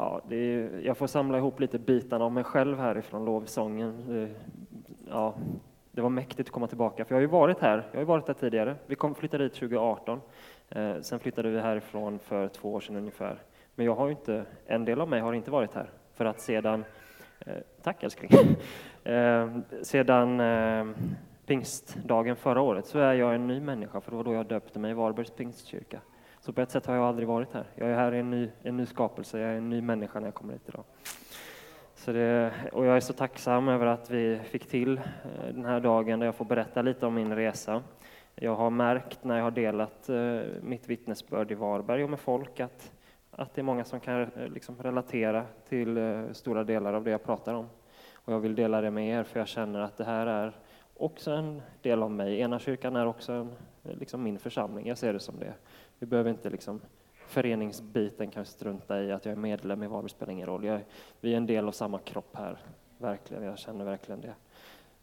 Ja, det är, jag får samla ihop lite bitarna av mig själv härifrån lovsången. Eh, ja, det var mäktigt att komma tillbaka, för jag har ju varit här. Jag har varit här tidigare. Vi kom flyttade dit 2018. Eh, sen flyttade vi härifrån för två år sedan ungefär. Men jag har inte, en del av mig har inte varit här, för att sedan eh, Tack älskling. Eh, sedan eh, pingstdagen förra året så är jag en ny människa, för det var då jag döpte mig i Varbergs pingstkyrka. Så på ett sätt har jag aldrig varit här. Jag är här i en ny, en ny skapelse, jag är en ny människa när jag kommer hit idag. Så det, och jag är så tacksam över att vi fick till eh, den här dagen där jag får berätta lite om min resa. Jag har märkt när jag har delat eh, mitt vittnesbörd i Varberg och med folk att, att det är många som kan eh, liksom relatera till stora delar av det jag pratar om. Och jag vill dela det med er för jag känner att det här är också en del av mig. Ena kyrkan är också en, liksom min församling, jag ser det som det. Vi behöver inte liksom föreningsbiten kan strunta i att jag är medlem i Varberg spelar ingen roll. Jag, vi är en del av samma kropp här, verkligen. Jag känner verkligen det.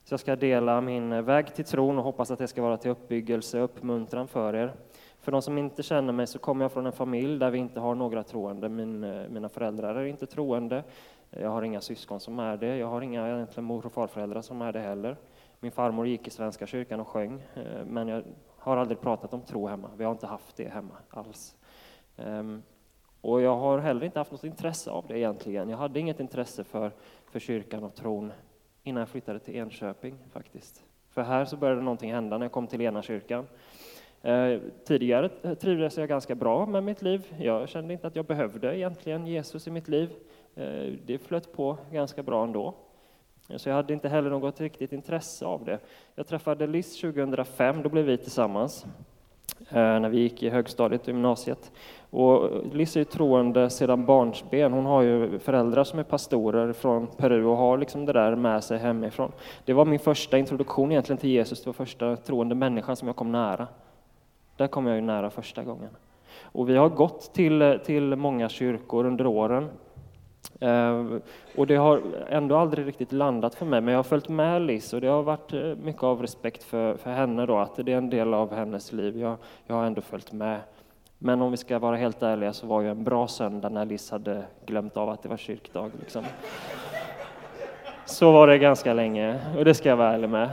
Så jag ska dela min eh, väg till tron och hoppas att det ska vara till uppbyggelse och uppmuntran för er. För de som inte känner mig så kommer jag från en familj där vi inte har några troende. Min, eh, mina föräldrar är inte troende. Jag har inga syskon som är det. Jag har inga egentligen mor och farföräldrar som är det heller. Min farmor gick i Svenska kyrkan och sjöng, eh, men jag har aldrig pratat om tro hemma. Vi har inte haft det hemma alls. Um, och jag har heller inte haft något intresse av det egentligen. Jag hade inget intresse för, för kyrkan och tron innan jag flyttade till Enköping faktiskt. För här så började någonting hända när jag kom till Enakyrkan. Eh, tidigare trivdes jag ganska bra med mitt liv. Jag kände inte att jag behövde egentligen Jesus i mitt liv. Eh, det flöt på ganska bra ändå. Så jag hade inte heller något riktigt intresse av det. Jag träffade Liz 2005, då blev vi tillsammans. Eh, när vi gick i högstadiet och gymnasiet. Och Liz är ju troende sedan barnsben. Hon har ju föräldrar som är pastorer från Peru och har liksom det där med sig hemifrån. Det var min första introduktion egentligen till Jesus, det var första troende människan som jag kom nära. Där kom jag ju nära första gången. Och vi har gått till, till många kyrkor under åren. Eh, och det har ändå aldrig riktigt landat för mig, men jag har följt med Liz och det har varit eh, mycket av respekt för, för henne då, att det är en del av hennes liv. Jag, jag har ändå följt med. Men om vi ska vara helt ärliga så var ju en bra söndag när Liz hade glömt av att det var kyrkdag. Liksom. Så var det ganska länge, och det ska jag vara ärlig med.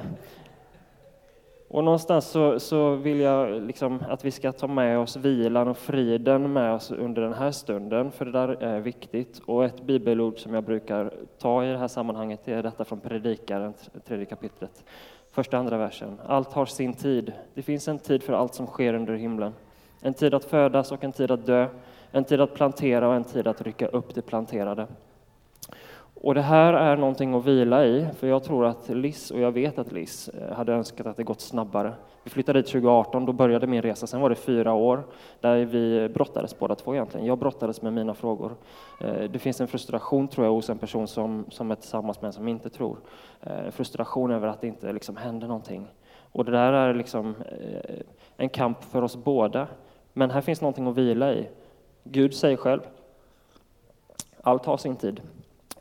Och någonstans så, så vill jag liksom att vi ska ta med oss vilan och friden med oss under den här stunden, för det där är viktigt. Och ett bibelord som jag brukar ta i det här sammanhanget är detta från Predikaren, tredje kapitlet, första andra versen. Allt har sin tid. Det finns en tid för allt som sker under himlen. En tid att födas och en tid att dö, en tid att plantera och en tid att rycka upp det planterade. Och det här är någonting att vila i, för jag tror att Liz, och jag vet att Liz, eh, hade önskat att det gått snabbare. Vi flyttade dit 2018, då började min resa. Sen var det fyra år där vi brottades båda två egentligen. Jag brottades med mina frågor. Eh, det finns en frustration, tror jag, hos en person som, som är tillsammans med en som inte tror. Eh, frustration över att det inte liksom händer någonting. Och det där är liksom en kamp för oss båda. Men här finns någonting att vila i. Gud säger själv, allt har sin tid.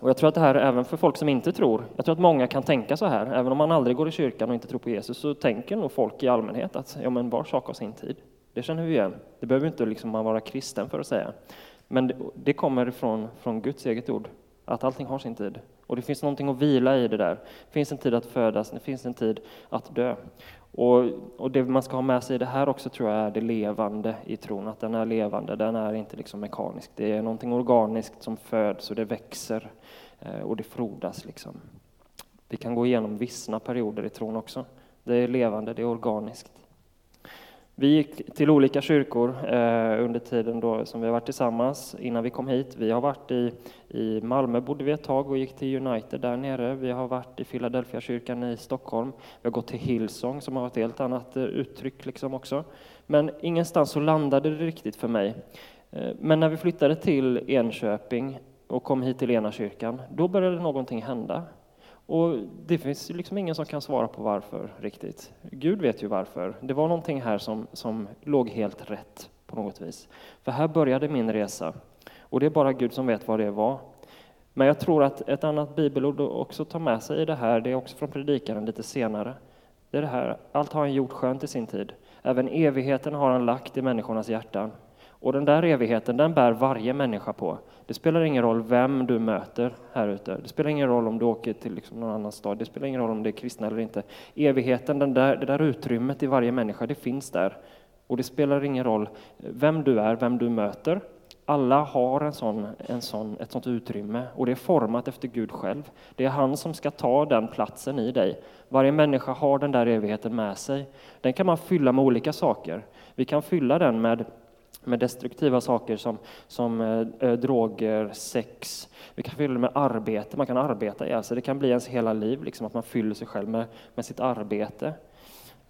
Och jag tror att det här är även för folk som inte tror. Jag tror att många kan tänka så här, även om man aldrig går i kyrkan och inte tror på Jesus, så tänker nog folk i allmänhet att ja, men var sak har sin tid. Det känner vi igen. Det behöver inte liksom man vara kristen för att säga. Men det, det kommer från, från Guds eget ord, att allting har sin tid. Och det finns någonting att vila i det där. Det finns en tid att födas, det finns en tid att dö. Och, och det man ska ha med sig i det här också tror jag är det levande i tron, att den är levande, den är inte liksom mekanisk. Det är någonting organiskt som föds och det växer eh, och det frodas. Liksom. Vi kan gå igenom vissna perioder i tron också. Det är levande, det är organiskt. Vi gick till olika kyrkor eh, under tiden då som vi har varit tillsammans innan vi kom hit. Vi har varit i, i Malmö bodde vi ett tag och gick till United där nere. Vi har varit i Philadelphia kyrkan i Stockholm. Vi har gått till Hillsong som har ett helt annat eh, uttryck liksom också. Men ingenstans så landade det riktigt för mig. Eh, men när vi flyttade till Enköping och kom hit till Enakyrkan, då började någonting hända. Och det finns liksom ingen som kan svara på varför riktigt. Gud vet ju varför. Det var någonting här som, som låg helt rätt på något vis. För här började min resa. Och det är bara Gud som vet vad det var. Men jag tror att ett annat bibelord också tar med sig i det här, det är också från Predikaren lite senare. Det är det här, allt har han gjort skönt i sin tid. Även evigheten har han lagt i människornas hjärtan. Och den där evigheten, den bär varje människa på. Det spelar ingen roll vem du möter här ute. Det spelar ingen roll om du åker till liksom någon annan stad. Det spelar ingen roll om det är kristna eller inte. Evigheten, den där, det där utrymmet i varje människa, det finns där. Och det spelar ingen roll vem du är, vem du möter. Alla har en sån, en sån, ett sånt utrymme och det är format efter Gud själv. Det är han som ska ta den platsen i dig. Varje människa har den där evigheten med sig. Den kan man fylla med olika saker. Vi kan fylla den med med destruktiva saker som, som eh, eh droger, sex. Vi kan fylla det med arbete, man kan arbeta ihjäl sig. Det kan bli ens hela liv, liksom, att man fyller sig själv med, med sitt arbete.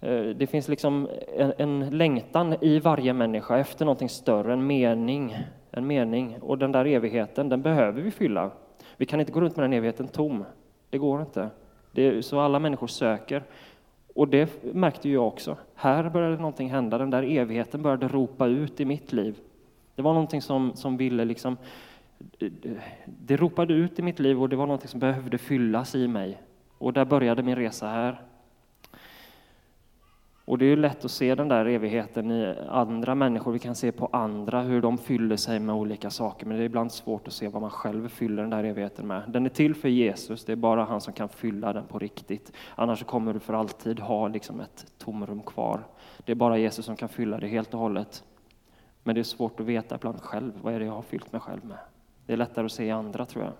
Eh, det finns liksom en, en längtan i varje människa efter någonting större, en mening. En mening. Och den där evigheten, den behöver vi fylla. Vi kan inte gå runt med den evigheten tom. Det går inte. Det är, så alla människor söker. Och det märkte jag också. Här började någonting hända, den där evigheten började ropa ut i mitt liv. Det var någonting som, som ville liksom, det ropade ut i mitt liv och det var någonting som behövde fyllas i mig. Och där började min resa här. Och det är ju lätt att se den där evigheten i andra människor. Vi kan se på andra hur de fyller sig med olika saker, men det är ibland svårt att se vad man själv fyller den där evigheten med. Den är till för Jesus, det är bara han som kan fylla den på riktigt. Annars kommer du för alltid ha liksom ett tomrum kvar. Det är bara Jesus som kan fylla det helt och hållet. Men det är svårt att veta ibland själv, vad är det jag har fyllt mig själv med? Det är lättare att se i andra tror jag,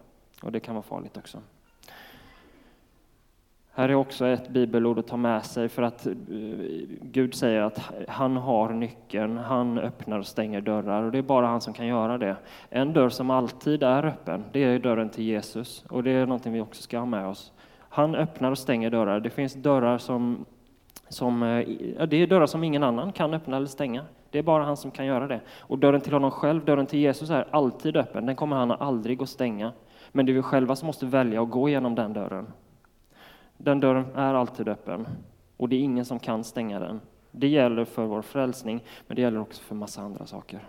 och det kan vara farligt också. Här är också ett bibelord att ta med sig för att eh, Gud säger att han har nyckeln, han öppnar och stänger dörrar och det är bara han som kan göra det. En dörr som alltid är öppen, det är dörren till Jesus och det är någonting vi också ska ha med oss. Han öppnar och stänger dörrar. Det finns dörrar som, som eh, det är dörrar som ingen annan kan öppna eller stänga. Det är bara han som kan göra det. Och dörren till honom själv, dörren till Jesus är alltid öppen. Den kommer han aldrig att stänga. Men det är vi själva som måste välja att gå genom den dörren. Den dörren är alltid öppen och det är ingen som kan stänga den. Det gäller för vår frälsning, men det gäller också för massa andra saker.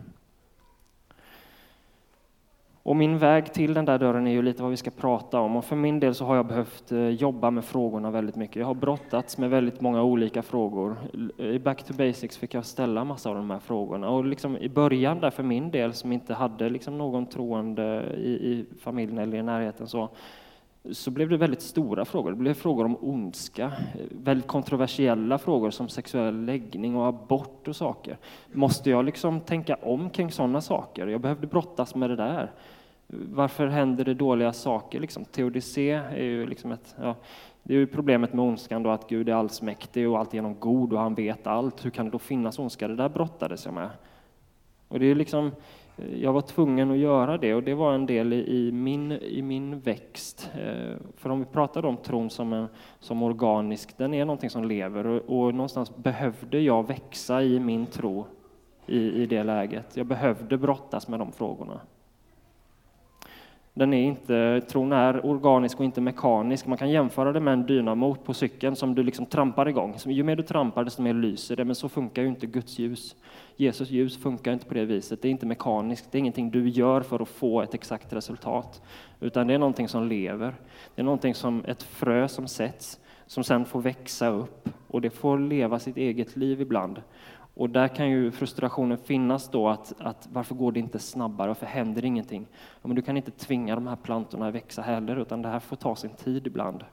Och min väg till den där dörren är ju lite vad vi ska prata om. Och för min del så har jag behövt eh, jobba med frågorna väldigt mycket. Jag har brottats med väldigt många olika frågor. I Back to Basics fick jag ställa massa av de här frågorna. Och liksom i början där för min del som inte hade liksom någon troende i, i familjen eller i närheten så så blev det väldigt stora frågor. Det blev frågor om ondska, väldigt kontroversiella frågor som sexuell läggning och abort och saker. Måste jag liksom tänka om kring sådana saker? Jag behövde brottas med det där. Varför händer det dåliga saker? Liksom, teodicé är ju liksom ett... Ja, det är ju problemet med ondskan då, att Gud är allsmäktig och alltigenom god och han vet allt. Hur kan det då finnas ondska? Det där brottades jag med. Och det är liksom jag var tvungen att göra det och det var en del i min, i min växt. Eh, för om vi pratar om tron som, en, som organisk, den är någonting som lever och, och någonstans behövde jag växa i min tro i, i det läget. Jag behövde brottas med de frågorna. Den är inte, tron är organisk och inte mekanisk. Man kan jämföra det med en dynamo på cykeln som du liksom trampar igång. Ju mer du trampar desto mer lyser det, men så funkar ju inte Guds ljus. Jesus ljus funkar inte på det viset. Det är inte mekaniskt, det är ingenting du gör för att få ett exakt resultat. Utan det är någonting som lever. Det är någonting som ett frö som sätts, som sen får växa upp. Och det får leva sitt eget liv ibland. Och där kan ju frustrationen finnas då att, att varför går det inte snabbare, varför händer ingenting? Ja, men du kan inte tvinga de här plantorna att växa heller, utan det här får ta sin tid ibland.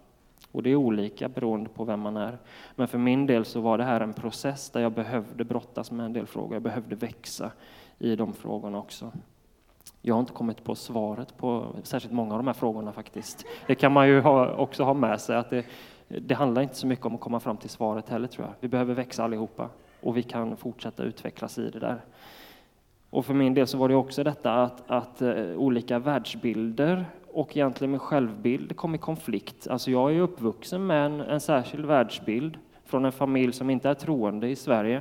Och det är olika beroende på vem man är. Men för min del så var det här en process där jag behövde brottas med en del frågor. Jag behövde växa i de frågorna också. Jag har inte kommit på svaret på särskilt många av de här frågorna faktiskt. Det kan man ju ha, också ha med sig att det, det handlar inte så mycket om att komma fram till svaret heller tror jag. Vi behöver växa allihopa och vi kan fortsätta utvecklas i det där. Och för min del så var det också detta att, att eh, olika världsbilder och egentligen min självbild kom i konflikt. Alltså jag är uppvuxen med en, en särskild världsbild från en familj som inte är troende i Sverige.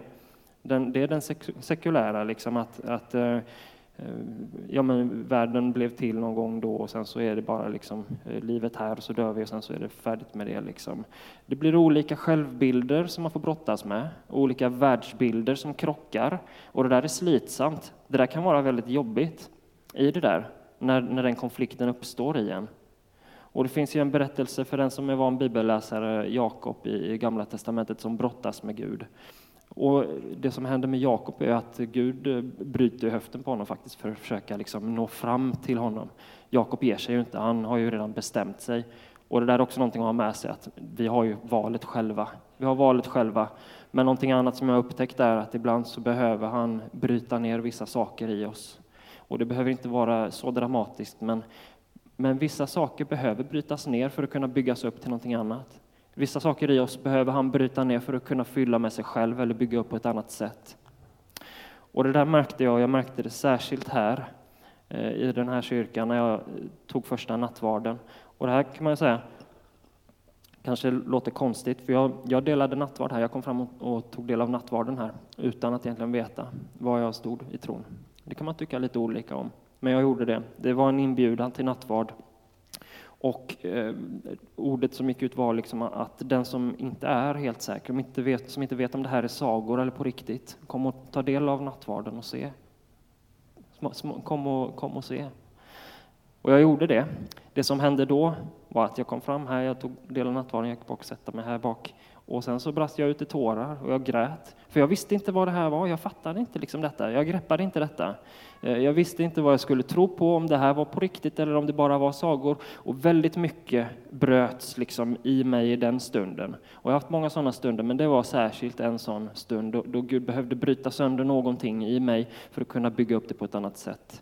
Den, det är den sek sekulära, liksom att, att uh, Eh, ja, men världen blev till någon gång då och sen så är det bara liksom, eh, livet här och så dör vi och sen så är det färdigt med det. Liksom. Det blir olika självbilder som man får brottas med, olika världsbilder som krockar och det där är slitsamt. Det där kan vara väldigt jobbigt i det där när, när den konflikten uppstår i en. Och det finns ju en berättelse för den som är van bibelläsare, Jakob i Gamla Testamentet, som brottas med Gud. Och det som händer med Jakob är att Gud eh, bryter höften på honom faktiskt för att försöka liksom nå fram till honom. Jakob ger sig ju inte, han har ju redan bestämt sig. Och det där är också någonting att ha med sig, att vi har ju valet själva. Vi har valet själva. Men någonting annat som jag har upptäckt är att ibland så behöver han bryta ner vissa saker i oss. Och det behöver inte vara så dramatiskt, men, men vissa saker behöver brytas ner för att kunna byggas upp till någonting annat. Vissa saker i oss behöver han bryta ner för att kunna fylla med sig själv eller bygga upp på ett annat sätt. Och det där märkte jag, jag märkte det särskilt här eh, i den här kyrkan när jag tog första nattvarden. Och det här kan man säga kanske låter konstigt, för jag, jag delade nattvard här. Jag kom fram och, och, tog del av nattvarden här utan att egentligen veta var jag stod i tron. Det kan man tycka lite olika om, men jag gjorde det. Det var en inbjudan till nattvard och eh, ordet som gick ut var liksom att den som inte är helt säker, som inte, vet, som inte vet om det här är sagor eller på riktigt, kom och ta del av nattvarden och se. Kom och, kom och se. Och jag gjorde det. Det som hände då var att jag kom fram här, jag tog del av nattvarden, jag gick bak och satte mig här bak. Och sen så brast jag ut i tårar och jag grät. För jag visste inte vad det här var, jag fattade inte liksom detta, jag greppade inte detta. Eh, jag visste inte vad jag skulle tro på, om det här var på riktigt eller om det bara var sagor. Och väldigt mycket bröts liksom i mig i den stunden. Och jag har haft många sådana stunder, men det var särskilt en sån stund då, då Gud behövde bryta sönder någonting i mig för att kunna bygga upp det på ett annat sätt.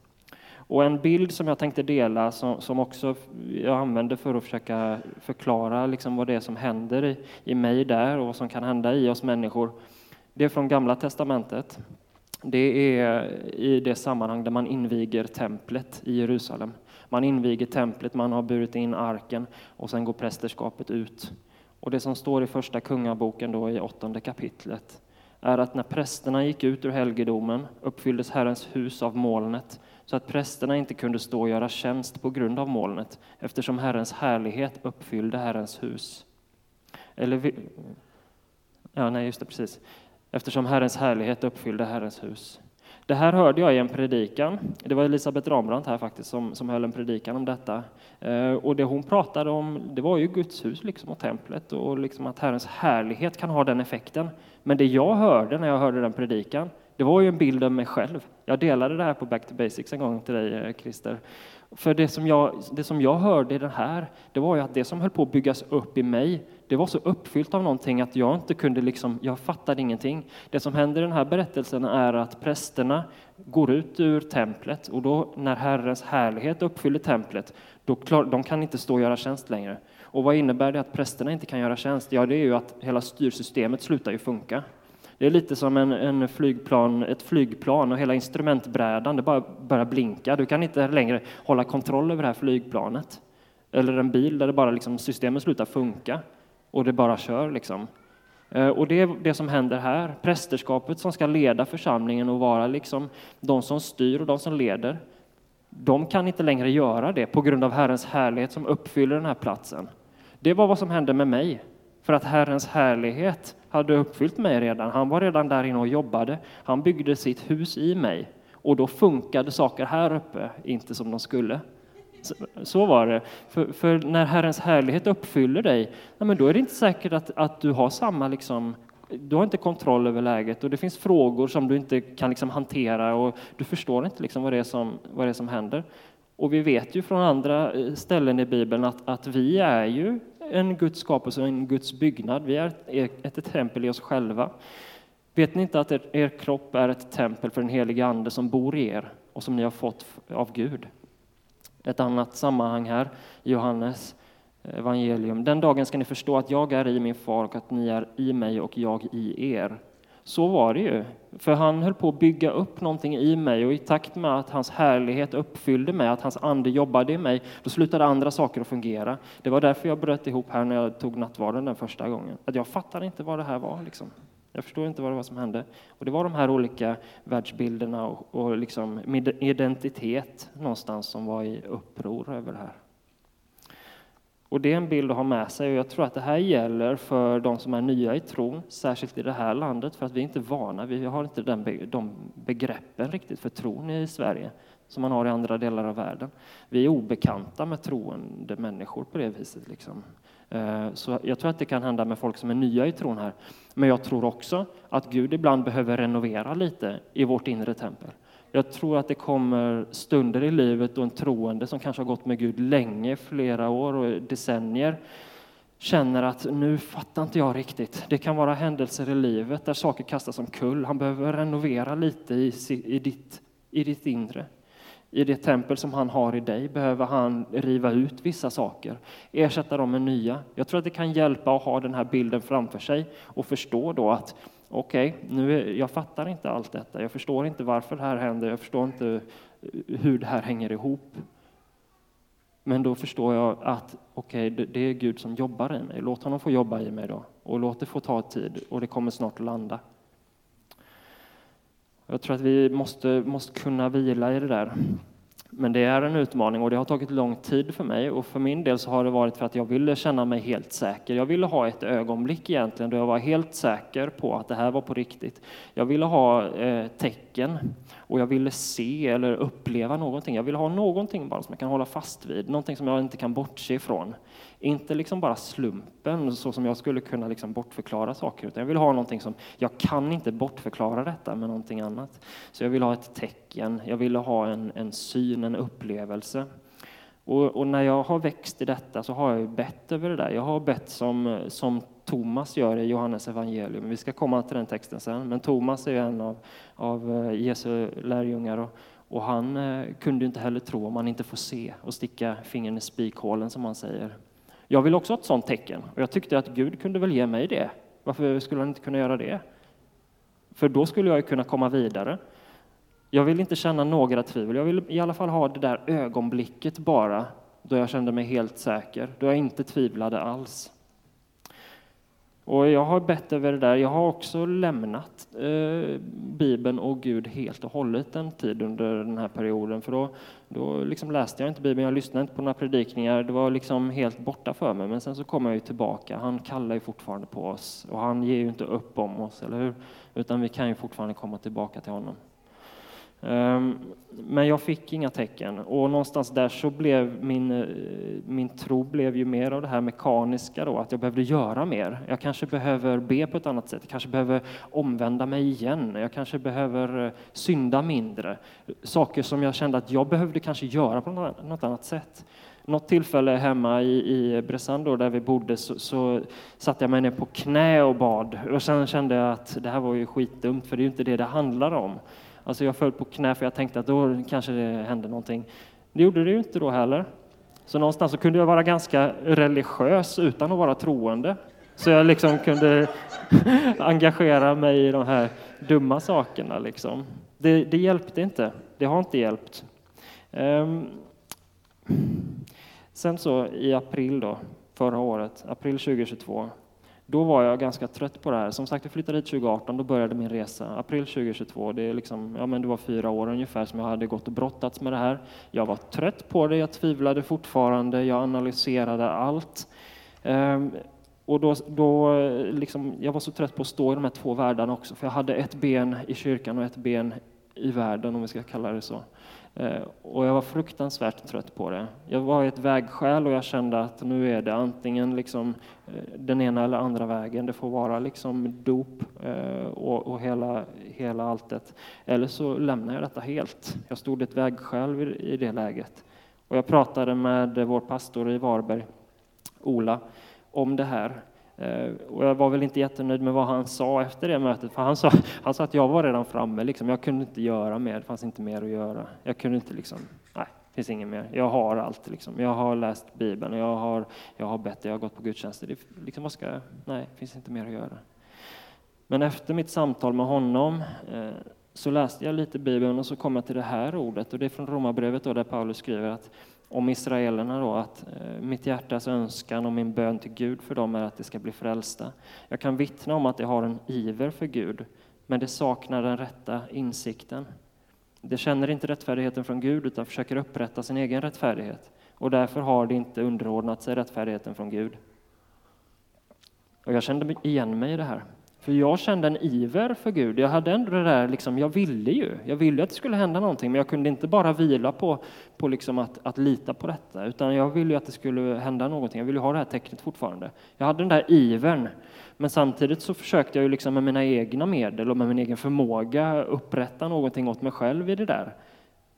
Och en bild som jag tänkte dela, som, som också jag använder för att försöka förklara liksom vad det är som händer i, i mig där och vad som kan hända i oss människor, det är från Gamla Testamentet. Det är i det sammanhang där man inviger templet i Jerusalem. Man inviger templet, man har burit in arken och sen går prästerskapet ut. Och det som står i Första Kungaboken då i åttonde kapitlet är att när prästerna gick ut ur helgedomen uppfylldes Herrens hus av molnet så att prästerna inte kunde stå och göra tjänst på grund av molnet eftersom Herrens härlighet uppfyllde Herrens hus. Eller, ja, nej, just det, precis. Eftersom Herrens härlighet uppfyllde Herrens hus. Det här hörde jag i en predikan. Det var Elisabeth Rambrandt här faktiskt som, som höll en predikan om detta. Eh, och det hon pratade om, det var ju Guds hus liksom, och templet och liksom att Herrens härlighet kan ha den effekten. Men det jag hörde när jag hörde den predikan, det var ju en bild av mig själv. Jag delade det här på Back to Basics en gång till dig, eh, Christer. För det som, jag, det som jag hörde i den här, det var ju att det som höll på att byggas upp i mig, det var så uppfyllt av någonting att jag inte kunde liksom, jag fattade ingenting. Det som händer i den här berättelsen är att prästerna går ut ur templet och då när Herrens härlighet uppfyller templet, då klar, de kan inte stå och göra tjänst längre. Och vad innebär det att prästerna inte kan göra tjänst? Ja, det är ju att hela styrsystemet slutar ju funka. Det är lite som en, en, flygplan, ett flygplan och hela instrumentbrädan det bara börjar blinka. Du kan inte längre hålla kontroll över det här flygplanet. Eller en bil där det bara liksom, systemet slutar funka och det bara kör. Liksom. Eh, och det är det som händer här. Prästerskapet som ska leda församlingen och vara liksom de som styr och de som leder, de kan inte längre göra det på grund av Herrens härlighet som uppfyller den här platsen. Det var vad som hände med mig. För att Herrens härlighet hade uppfyllt mig redan. Han var redan där inne och jobbade. Han byggde sitt hus i mig. Och då funkade saker här uppe inte som de skulle. Så, var det. För, för, när Herrens härlighet uppfyller dig, ja, men då är det inte säkert att, att du har samma liksom, du har inte kontroll över läget och det finns frågor som du inte kan liksom hantera och du förstår inte liksom vad, det är som, vad det är som händer. Och vi vet ju från andra eh, ställen i Bibeln att, att vi är ju en Guds skapelse, en Guds byggnad. Vi är ett, ett tempel i oss själva. Vet ni inte att er, er kropp är ett tempel för den helige Ande som bor i er och som ni har fått av Gud? Ett annat sammanhang här i Johannes evangelium. Den dagen ska ni förstå att jag är i min far och att ni är i mig och jag i er. Så var det ju. För han höll på att bygga upp någonting i mig och i takt med att hans härlighet uppfyllde mig, att hans ande jobbade i mig, då slutade andra saker att fungera. Det var därför jag bröt ihop här när jag tog nattvarden den första gången. Att jag fattade inte vad det här var. Liksom. Jag förstår inte vad det var som hände. Och det var de här olika världsbilderna och, och liksom identitet någonstans som var i uppror över det här. Och det är en bild att ha med sig och jag tror att det här gäller för de som är nya i tron, särskilt i det här landet, för att vi är inte vana, vi har inte den, de begreppen riktigt för tron i Sverige som man har i andra delar av världen. Vi är obekanta med troende människor på det viset. Liksom. Eh, så jag tror att det kan hända med folk som är nya i tron här. Men jag tror också att Gud ibland behöver renovera lite i vårt inre tempel. Jag tror att det kommer stunder i livet då en troende som kanske har gått med Gud länge, flera år och decennier, känner att nu fattar inte jag riktigt. Det kan vara händelser i livet där saker kastas omkull. Han behöver renovera lite i, i, ditt, i ditt inre. I det tempel som han har i dig behöver han riva ut vissa saker, ersätta dem med nya. Jag tror att det kan hjälpa att ha den här bilden framför sig och förstå då att okej, okay, nu jag fattar inte allt detta. Jag förstår inte varför det här händer. Jag förstår inte eh, hur det här hänger ihop. Men då förstår jag att okej, okay, det är Gud som jobbar i mig. Låt honom få jobba i mig då och låt det få ta tid och det kommer snart att landa. Jag tror att vi måste, måste kunna vila i det där. Men det är en utmaning och det har tagit lång tid för mig och för min del så har det varit för att jag ville känna mig helt säker. Jag ville ha ett ögonblick egentligen då jag var helt säker på att det här var på riktigt. Jag ville ha eh, tecken och jag ville se eller uppleva någonting. Jag ville ha någonting bara som jag kan hålla fast vid, någonting som jag inte kan bortse ifrån. Inte liksom bara slumpen, så som jag skulle kunna liksom bortförklara saker, utan jag vill ha någonting som, jag kan inte bortförklara detta med någonting annat. Så jag vill ha ett tecken, jag ville ha en, en syn, en upplevelse. Och, och, när jag har växt i detta så har jag bett över det där. Jag har bett som, som Thomas gör i Johannes evangelium. Vi ska komma till den texten sen. Men Thomas är en av, av eh, Jesu lärjungar och, och han eh, kunde inte heller tro om han inte får se och sticka fingern i spikhålen som han säger. Jag vill också ha ett sådant tecken och jag tyckte att Gud kunde väl ge mig det. Varför skulle han inte kunna göra det? För då skulle jag kunna komma vidare. Jag vill inte känna några tvivel. Jag vill i alla fall ha det där ögonblicket bara då jag kände mig helt säker, då jag inte tvivlade alls. Och jag har bett över det där. Jag har också lämnat eh, Bibeln och Gud helt och hållet en tid under den här perioden. För då, då liksom läste jag inte Bibeln, jag lyssnade inte på några predikningar. Det var liksom helt borta för mig. Men sen så kom jag ju tillbaka. Han kallar ju fortfarande på oss och han ger ju inte upp om oss, eller hur? Utan vi kan ju fortfarande komma tillbaka till honom. Ehm, men jag fick inga tecken och någonstans där så blev min, eh, min tro blev ju mer av det här mekaniska då, att jag behövde göra mer. Jag kanske behöver be på ett annat sätt, jag kanske behöver omvända mig igen, jag kanske behöver eh, synda mindre. Saker som jag kände att jag behövde kanske göra på något annat sätt. Något tillfälle hemma i, i Bressan där vi bodde så, så satte jag mig ner på knä och bad och sen kände jag att det här var ju skitdumt för det är ju inte det det handlar om. Alltså jag föll på knä för jag tänkte att då kanske det hände någonting. Det gjorde det ju inte då heller. Så någonstans så kunde jag vara ganska religiös utan att vara troende. Så jag liksom kunde engagera mig i de här dumma sakerna. Liksom. Det, det hjälpte inte. Det har inte hjälpt. Um, sen så i april då, förra året, april 2022, då var jag ganska trött på det här. Som sagt, jag flyttade hit 2018, då började min resa. April 2022, det, är liksom, ja, men det var fyra år ungefär som jag hade gått och brottats med det här. Jag var trött på det, jag tvivlade fortfarande, jag analyserade allt. Ehm, och då, då liksom, jag var så trött på att stå i de här två världarna också, för jag hade ett ben i kyrkan och ett ben i världen, om vi ska kalla det så. Eh, och jag var fruktansvärt trött på det. Jag var i ett vägskäl och jag kände att nu är det antingen liksom eh, den ena eller andra vägen. Det får vara liksom dop eh, och, och hela, hela alltet. Eller så lämnar jag detta helt. Jag stod i ett vägskäl i det läget. Och jag pratade med vår pastor i Varberg, Ola, om det här. Eh, och jag var väl inte jättenöjd med vad han sa efter det mötet, för han sa, han sa att jag var redan framme, liksom. jag kunde inte göra mer, det fanns inte mer att göra. Jag kunde inte liksom, nej, det finns inget mer. Jag har allt, liksom. jag har läst Bibeln, jag har, jag har bett, jag har gått på gudstjänster. Det, liksom, vad ska, nej, det finns inte mer att göra. Men efter mitt samtal med honom eh, så läste jag lite Bibeln och så kom jag till det här ordet, och det är från Romarbrevet där Paulus skriver att om israelerna då, att eh, mitt hjärtas önskan och min bön till Gud för dem är att de ska bli frälsta. Jag kan vittna om att de har en iver för Gud, men de saknar den rätta insikten. De känner inte rättfärdigheten från Gud utan försöker upprätta sin egen rättfärdighet och därför har de inte underordnat sig rättfärdigheten från Gud. Och jag kände igen mig i det här. För jag kände en iver för Gud. Jag hade ändå det där, liksom, jag ville ju. Jag ville att det skulle hända någonting, men jag kunde inte bara vila på, på liksom att, att lita på detta, utan jag ville ju att det skulle hända någonting. Jag ville ha det här tecknet fortfarande. Jag hade den där ivern, men samtidigt så försökte jag ju liksom med mina egna medel och med min egen förmåga upprätta någonting åt mig själv i det där.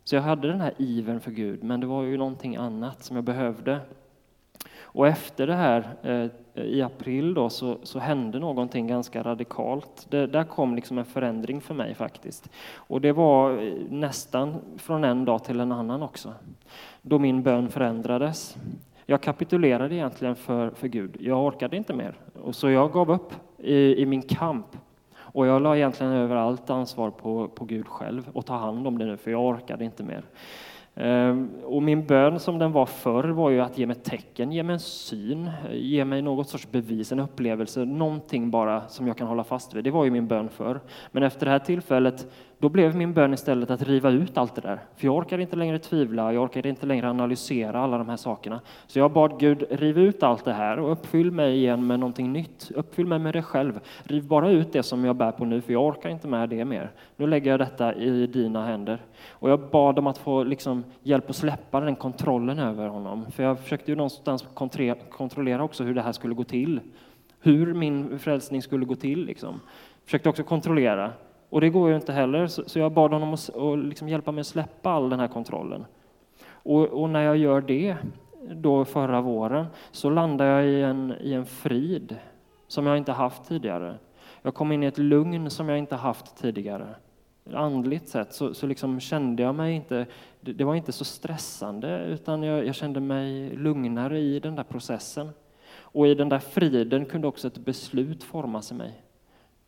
Så jag hade den här ivern för Gud, men det var ju någonting annat som jag behövde. Och efter det här, eh, i april då, så, så hände någonting ganska radikalt. Det, där kom liksom en förändring för mig faktiskt. Och det var eh, nästan från en dag till en annan också. Då min bön förändrades. Jag kapitulerade egentligen för, för Gud. Jag orkade inte mer. Och så jag gav upp i, i min kamp. Och jag la egentligen över allt ansvar på, på Gud själv och ta hand om det nu, för jag orkade inte mer. Ehm, och min bön som den var förr var ju att ge mig tecken, ge mig en syn, ge mig något sorts bevis, en upplevelse, någonting bara som jag kan hålla fast vid. Det var ju min bön förr. Men efter det här tillfället då blev min bön istället att riva ut allt det där. För jag orkade inte längre tvivla, jag orkade inte längre analysera alla de här sakerna. Så jag bad Gud, riv ut allt det här och uppfyll mig igen med någonting nytt. Uppfyll mig med det själv. Riv bara ut det som jag bär på nu, för jag orkar inte med det mer. Nu lägger jag detta i dina händer. Och jag bad om att få liksom hjälp att släppa den kontrollen över honom. För jag försökte ju någonstans kontrollera också hur det här skulle gå till. Hur min frälsning skulle gå till. Liksom. Försökte också kontrollera och det går ju inte heller, så jag bad honom att liksom hjälpa mig att släppa all den här kontrollen. Och, och, när jag gör det, då förra våren, så landar jag i en, i en frid som jag inte haft tidigare. Jag kom in i ett lugn som jag inte haft tidigare. Andligt sett så, så liksom kände jag mig inte, det, det var inte så stressande, utan jag, jag kände mig lugnare i den där processen. Och i den där friden kunde också ett beslut formas i mig.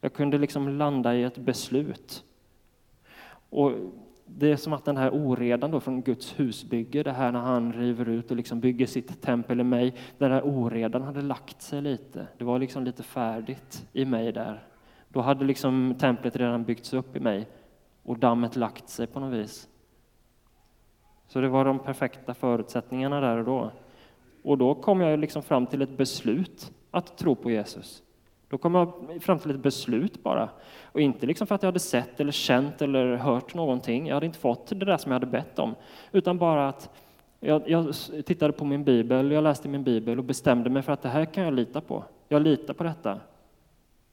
Jag kunde liksom landa i ett beslut. Och det är som att den här oredan då från Guds husbygge, det här när han river ut och liksom bygger sitt tempel i mig, den här oredan hade lagt sig lite. Det var liksom lite färdigt i mig där. Då hade liksom templet redan byggts upp i mig och dammet lagt sig på något vis. Så det var de perfekta förutsättningarna där och då. Och då kom jag liksom fram till ett beslut att tro på Jesus. Då kom jag fram till ett beslut bara. Och inte liksom för att jag hade sett eller känt eller hört någonting. Jag hade inte fått det där som jag hade bett om. Utan bara att jag, jag tittade på min bibel, jag läste min bibel och bestämde mig för att det här kan jag lita på. Jag litar på detta.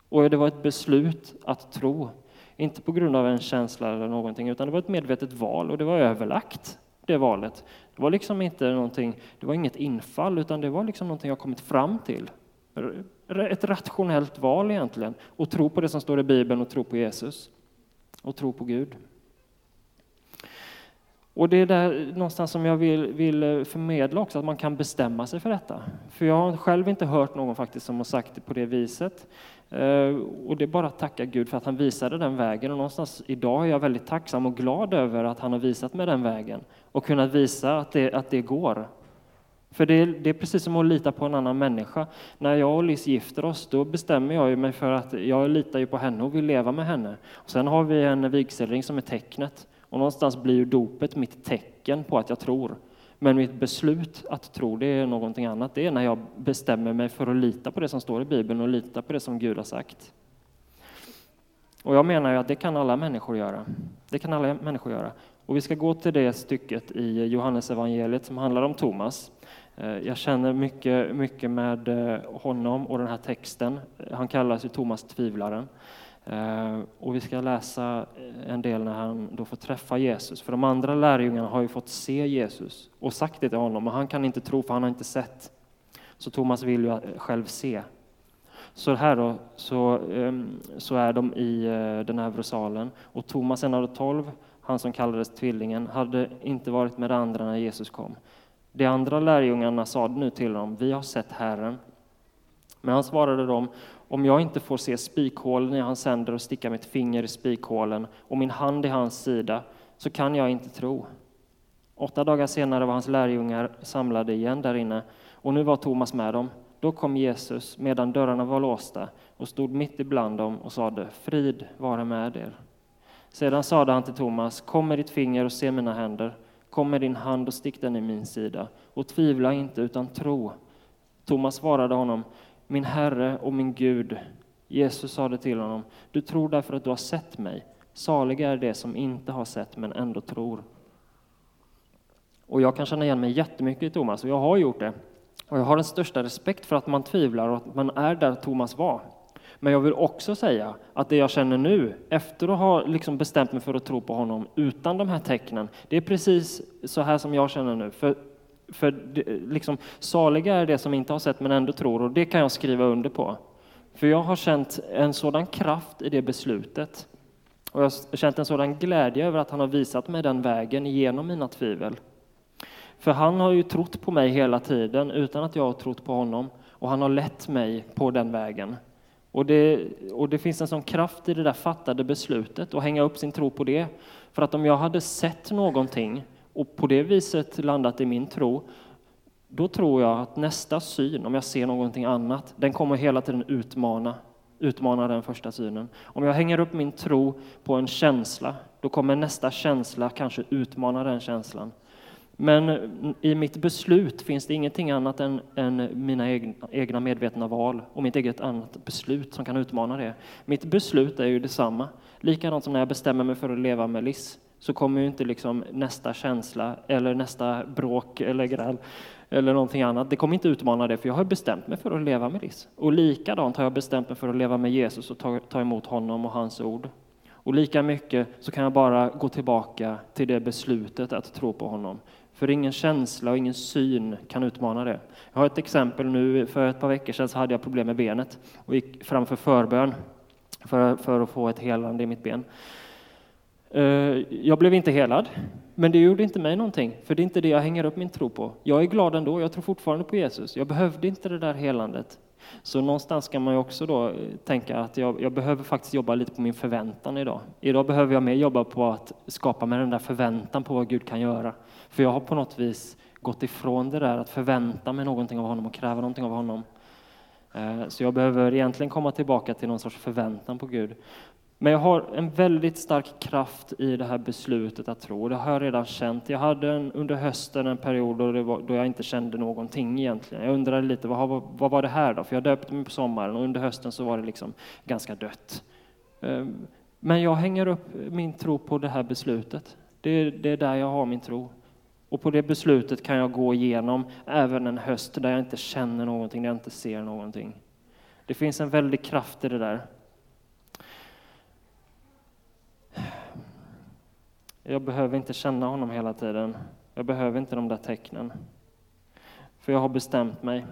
Och det var ett beslut att tro. Inte på grund av en känsla eller någonting, utan det var ett medvetet val och det var överlagt, det valet. Det var liksom inte någonting, det var inget infall, utan det var liksom någonting jag kommit fram till ett rationellt val egentligen. Och tro på det som står i Bibeln och tro på Jesus. Och tro på Gud. Och det är där någonstans som jag vill, vill eh, förmedla också, att man kan bestämma sig för detta. För jag har själv inte hört någon faktiskt som har sagt det på det viset. Eh, och det är bara att tacka Gud för att han visade den vägen. Och någonstans idag är jag väldigt tacksam och glad över att han har visat mig den vägen. Och kunnat visa att det, att det går. För det är, det är, precis som att lita på en annan människa. När jag och Liz gifter oss, då bestämmer jag mig för att jag litar ju på henne och vill leva med henne. Och sen har vi en vigselring som är tecknet. Och någonstans blir ju dopet mitt tecken på att jag tror. Men mitt beslut att tro, det är någonting annat. Det är när jag bestämmer mig för att lita på det som står i Bibeln och lita på det som Gud har sagt. Och jag menar ju att det kan alla människor göra. Det kan alla människor göra. Och vi ska gå till det stycket i Johannes evangeliet som handlar om Thomas. Eh, jag känner mycket, mycket med eh, honom och den här texten. Han kallas ju Thomas tvivlaren. Eh, och vi ska läsa en del när han då får träffa Jesus. För de andra lärjungarna har ju fått se Jesus och sagt det till honom, men han kan inte tro för han har inte sett. Så Thomas vill ju själv se. Så här då, så, ehm, så är de i den här salen och Thomas, en av de tolv, han som kallades tvillingen, hade inte varit med de andra när Jesus kom. De andra lärjungarna sade nu till honom, vi har sett Herren. Men han svarade dem, om jag inte får se spikhålen i hans händer och sticka mitt finger i spikhålen och min hand i hans sida, så kan jag inte tro. Åtta dagar senare var hans lärjungar samlade igen där inne, och nu var Thomas med dem. Då kom Jesus medan dörrarna var låsta och stod mitt ibland dem och sade, frid vare med er. Sedan sade han till Thomas, kom med ditt finger och se mina händer Kom med din hand och stick den i min sida och tvivla inte utan tro. Thomas svarade honom, min Herre och min Gud. Jesus sade till honom, du tror därför att du har sett mig. Saliga är det som inte har sett men ändå tror. Och jag kan känna igen mig jättemycket i Thomas, och jag har gjort det. Och jag har den största respekt för att man tvivlar och att man är där Thomas var. Men jag vill också säga att det jag känner nu, efter att ha liksom bestämt mig för att tro på honom utan de här tecknen, det är precis så här som jag känner nu. För, för liksom, saliga är det som inte har sett men ändå tror, och det kan jag skriva under på. För jag har känt en sådan kraft i det beslutet. Och jag har känt en sådan glädje över att han har visat mig den vägen genom mina tvivel. För han har ju trott på mig hela tiden utan att jag har trott på honom. Och han har lett mig på den vägen. Och det, och det finns en sån kraft i det där fattade beslutet och hänga upp sin tro på det. För att om jag hade sett någonting och på det viset landat i min tro, då tror jag att nästa syn, om jag ser någonting annat, den kommer hela tiden utmana, utmana den första synen. Om jag hänger upp min tro på en känsla, då kommer nästa känsla kanske utmana den känslan. Men i mitt beslut finns det ingenting annat än, än mina egna, egna medvetna val och mitt eget annat beslut som kan utmana det. Mitt beslut är ju detsamma. Likadant som när jag bestämmer mig för att leva med Liss så kommer ju inte liksom nästa känsla eller nästa bråk eller gräl eller någonting annat. Det kommer inte utmana det, för jag har bestämt mig för att leva med Liss. Och likadant har jag bestämt mig för att leva med Jesus och ta, ta emot honom och hans ord. Och lika mycket så kan jag bara gå tillbaka till det beslutet att tro på honom. För ingen känsla och ingen syn kan utmana det. Jag har ett exempel nu. För ett par veckor sedan så hade jag problem med benet och gick fram för förbön för, för att få ett helande i mitt ben. Eh, jag blev inte helad, men det gjorde inte mig någonting, för det är inte det jag hänger upp min tro på. Jag är glad ändå, jag tror fortfarande på Jesus. Jag behövde inte det där helandet. Så någonstans ska man ju också då eh, tänka att jag, jag, behöver faktiskt jobba lite på min förväntan idag. Idag behöver jag mer jobba på att skapa mig den där förväntan på vad Gud kan göra. För jag har på något vis gått ifrån det där att förvänta mig någonting av honom och kräva någonting av honom. Eh, så jag behöver egentligen komma tillbaka till någon sorts förväntan på Gud. Men jag har en väldigt stark kraft i det här beslutet att tro. Det har jag redan känt. Jag hade en, under hösten en period då, var, då, jag inte kände någonting egentligen. Jag undrade lite, vad, vad var det här då? För jag döpte mig på sommaren och under hösten så var det liksom ganska dött. Eh, men jag hänger upp min tro på det här beslutet. Det, det är där jag har min tro. Och på det beslutet kan jag gå igenom även en höst där jag inte känner någonting, där jag inte ser någonting. Det finns en väldig kraft i det där. Jag behöver inte känna honom hela tiden. Jag behöver inte de där tecknen. För jag har bestämt mig.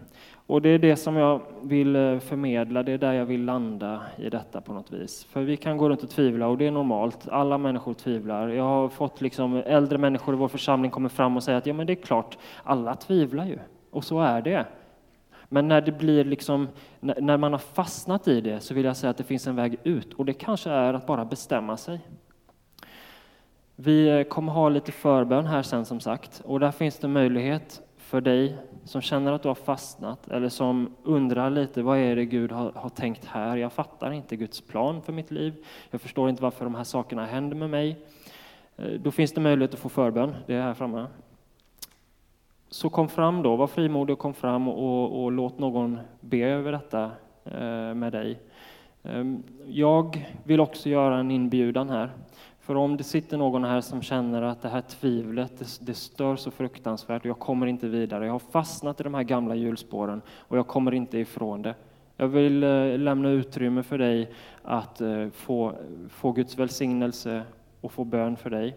Och det är det som jag vill eh, förmedla, det är där jag vill landa i detta på något vis. För vi kan gå runt och tvivla och det är normalt. Alla människor tvivlar. Jag har fått liksom äldre människor i vår församling kommer fram och säger att ja men det är klart, alla tvivlar ju. Och så är det. Men när det blir liksom, när man har fastnat i det så vill jag säga att det finns en väg ut och det kanske är att bara bestämma sig. Vi eh, kommer ha lite förbön här sen som sagt och där finns det möjlighet för dig som känner att du har fastnat eller som undrar lite vad är det Gud har, har, tänkt här? Jag fattar inte Guds plan för mitt liv. Jag förstår inte varför de här sakerna händer med mig. Eh, då finns det möjlighet att få förbön, det är här framme. Så kom fram då, var frimodig och kom fram och, och låt någon be över detta eh, med dig. Ehm, jag vill också göra en inbjudan här. För om det sitter någon här som känner att det här tvivlet, det, det stör så fruktansvärt och jag kommer inte vidare. Jag har fastnat i de här gamla hjulspåren och jag kommer inte ifrån det. Jag vill eh, lämna utrymme för dig att eh, få, få Guds välsignelse och få bön för dig.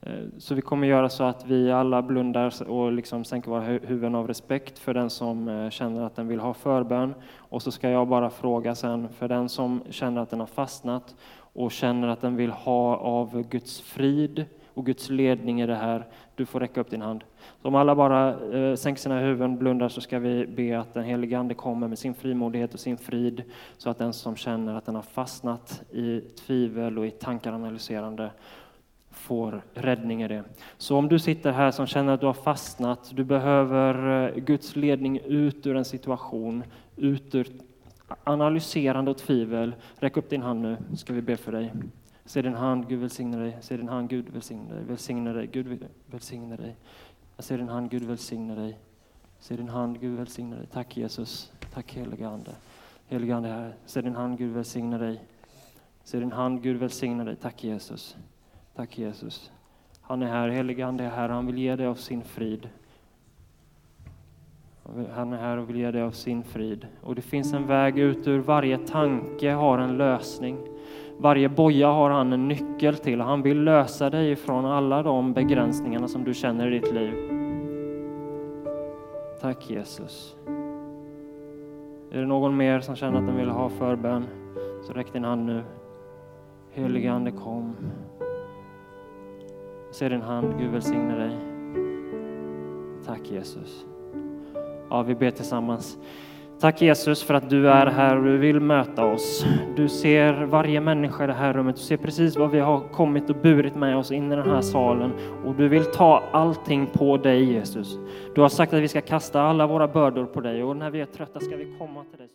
Eh, så vi kommer göra så att vi alla blundar och liksom sänker våra huvuden av respekt för den som eh, känner att den vill ha förbön. Och så ska jag bara fråga sen för den som känner att den har fastnat och känner att den vill ha av Guds frid och Guds ledning i det här, du får räcka upp din hand. Så om alla bara eh, sänker sina huvuden, blundar, så ska vi be att den helige Ande kommer med sin frimodighet och sin frid, så att den som känner att den har fastnat i tvivel och i tankar analyserande får räddning i det. Så om du sitter här som känner att du har fastnat, du behöver eh, Guds ledning ut ur en situation, ut ur analyserande och tvivel, räck upp din hand nu, ska vi be för dig. Se din hand, Gud välsigne dig. Se din hand, Gud välsigne dig. Välsigne dig, Gud välsigne dig. Jag ser din hand, Gud välsigne dig. Se din hand, Gud välsigne dig. Tack Jesus. Tack heliga Ande. Helige Ande, Herre, se din hand, Gud välsigne dig. Se din hand, Gud välsigne dig. Tack Jesus. Tack Jesus. Han är här, helige Ande är här, han vill ge dig av sin frid. Han är här och vill ge dig av sin frid. Och det finns en väg ut ur varje tanke har en lösning. Varje boja har han en nyckel till. Han vill lösa dig från alla de begränsningarna som du känner i ditt liv. Tack Jesus. Är det någon mer som känner att den vill ha förbön så räck din hand nu. Helige Ande kom. Se din hand, Gud välsigne dig. Tack Jesus. Ja, vi ber tillsammans. Tack Jesus för att du är här och du vill möta oss. Du ser varje människa i det här rummet. Du ser precis vad vi har kommit och burit med oss in i den här salen. Och du vill ta allting på dig Jesus. Du har sagt att vi ska kasta alla våra bördor på dig och när vi är trötta ska vi komma till dig.